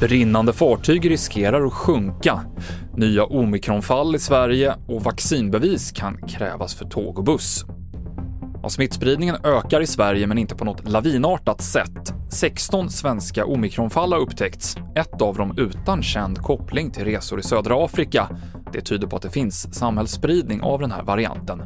Brinnande fartyg riskerar att sjunka. Nya omikronfall i Sverige och vaccinbevis kan krävas för tåg och buss. Och smittspridningen ökar i Sverige men inte på något lavinartat sätt. 16 svenska omikronfall har upptäckts, ett av dem utan känd koppling till resor i södra Afrika. Det tyder på att det finns samhällsspridning av den här varianten.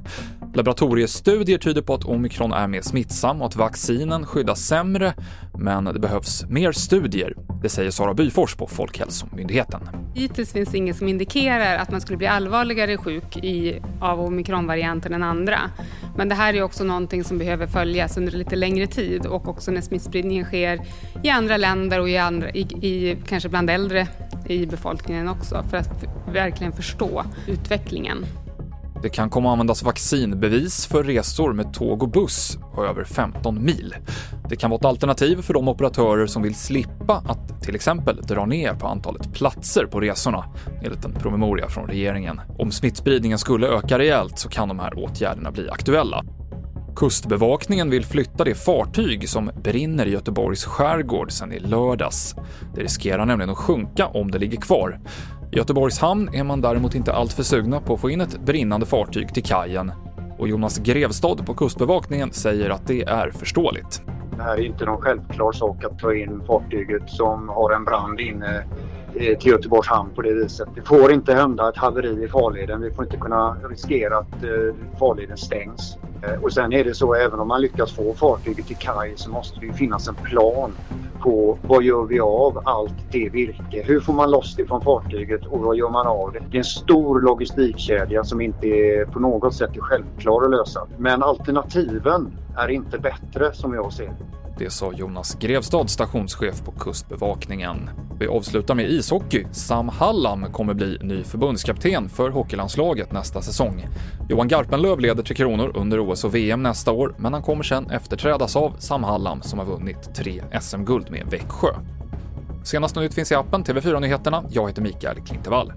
Laboratoriestudier tyder på att omikron är mer smittsam och att vaccinen skyddar sämre, men det behövs mer studier. Det säger Sara Byfors på Folkhälsomyndigheten. Hittills finns det inget som indikerar att man skulle bli allvarligare sjuk i, av omikronvarianten än andra. Men det här är också någonting som behöver följas under lite längre tid och också när smittspridningen sker i andra länder och i, andra, i, i kanske bland äldre i befolkningen också för att verkligen förstå utvecklingen. Det kan komma att användas vaccinbevis för resor med tåg och buss på över 15 mil. Det kan vara ett alternativ för de operatörer som vill slippa att till exempel dra ner på antalet platser på resorna, enligt en promemoria från regeringen. Om smittspridningen skulle öka rejält så kan de här åtgärderna bli aktuella. Kustbevakningen vill flytta det fartyg som brinner i Göteborgs skärgård sedan i lördags. Det riskerar nämligen att sjunka om det ligger kvar. I Göteborgs hamn är man däremot inte alltför sugna på att få in ett brinnande fartyg till kajen och Jonas Grevstad på Kustbevakningen säger att det är förståeligt. Det här är inte någon självklar sak att ta in fartyget som har en brand inne eh, till Göteborgs hamn på det viset. Det får inte hända ett haveri i farleden. Vi får inte kunna riskera att eh, farleden stängs. Eh, och sen är det så även om man lyckas få fartyget till kaj så måste det ju finnas en plan på vad gör vi av allt det virke? Hur får man loss det från fartyget och vad gör man av det? Det är en stor logistikkedja som inte är på något sätt är självklar att lösa. Men alternativen är inte bättre som jag ser det sa Jonas Grevstad, stationschef på Kustbevakningen. Vi avslutar med ishockey. Sam Hallam kommer bli ny förbundskapten för hockeylandslaget nästa säsong. Johan Garpenlöv leder Tre Kronor under OS och VM nästa år, men han kommer sen efterträdas av Sam Hallam som har vunnit tre SM-guld med Växjö. Senaste nytt finns i appen TV4 Nyheterna. Jag heter Mikael Klintevall.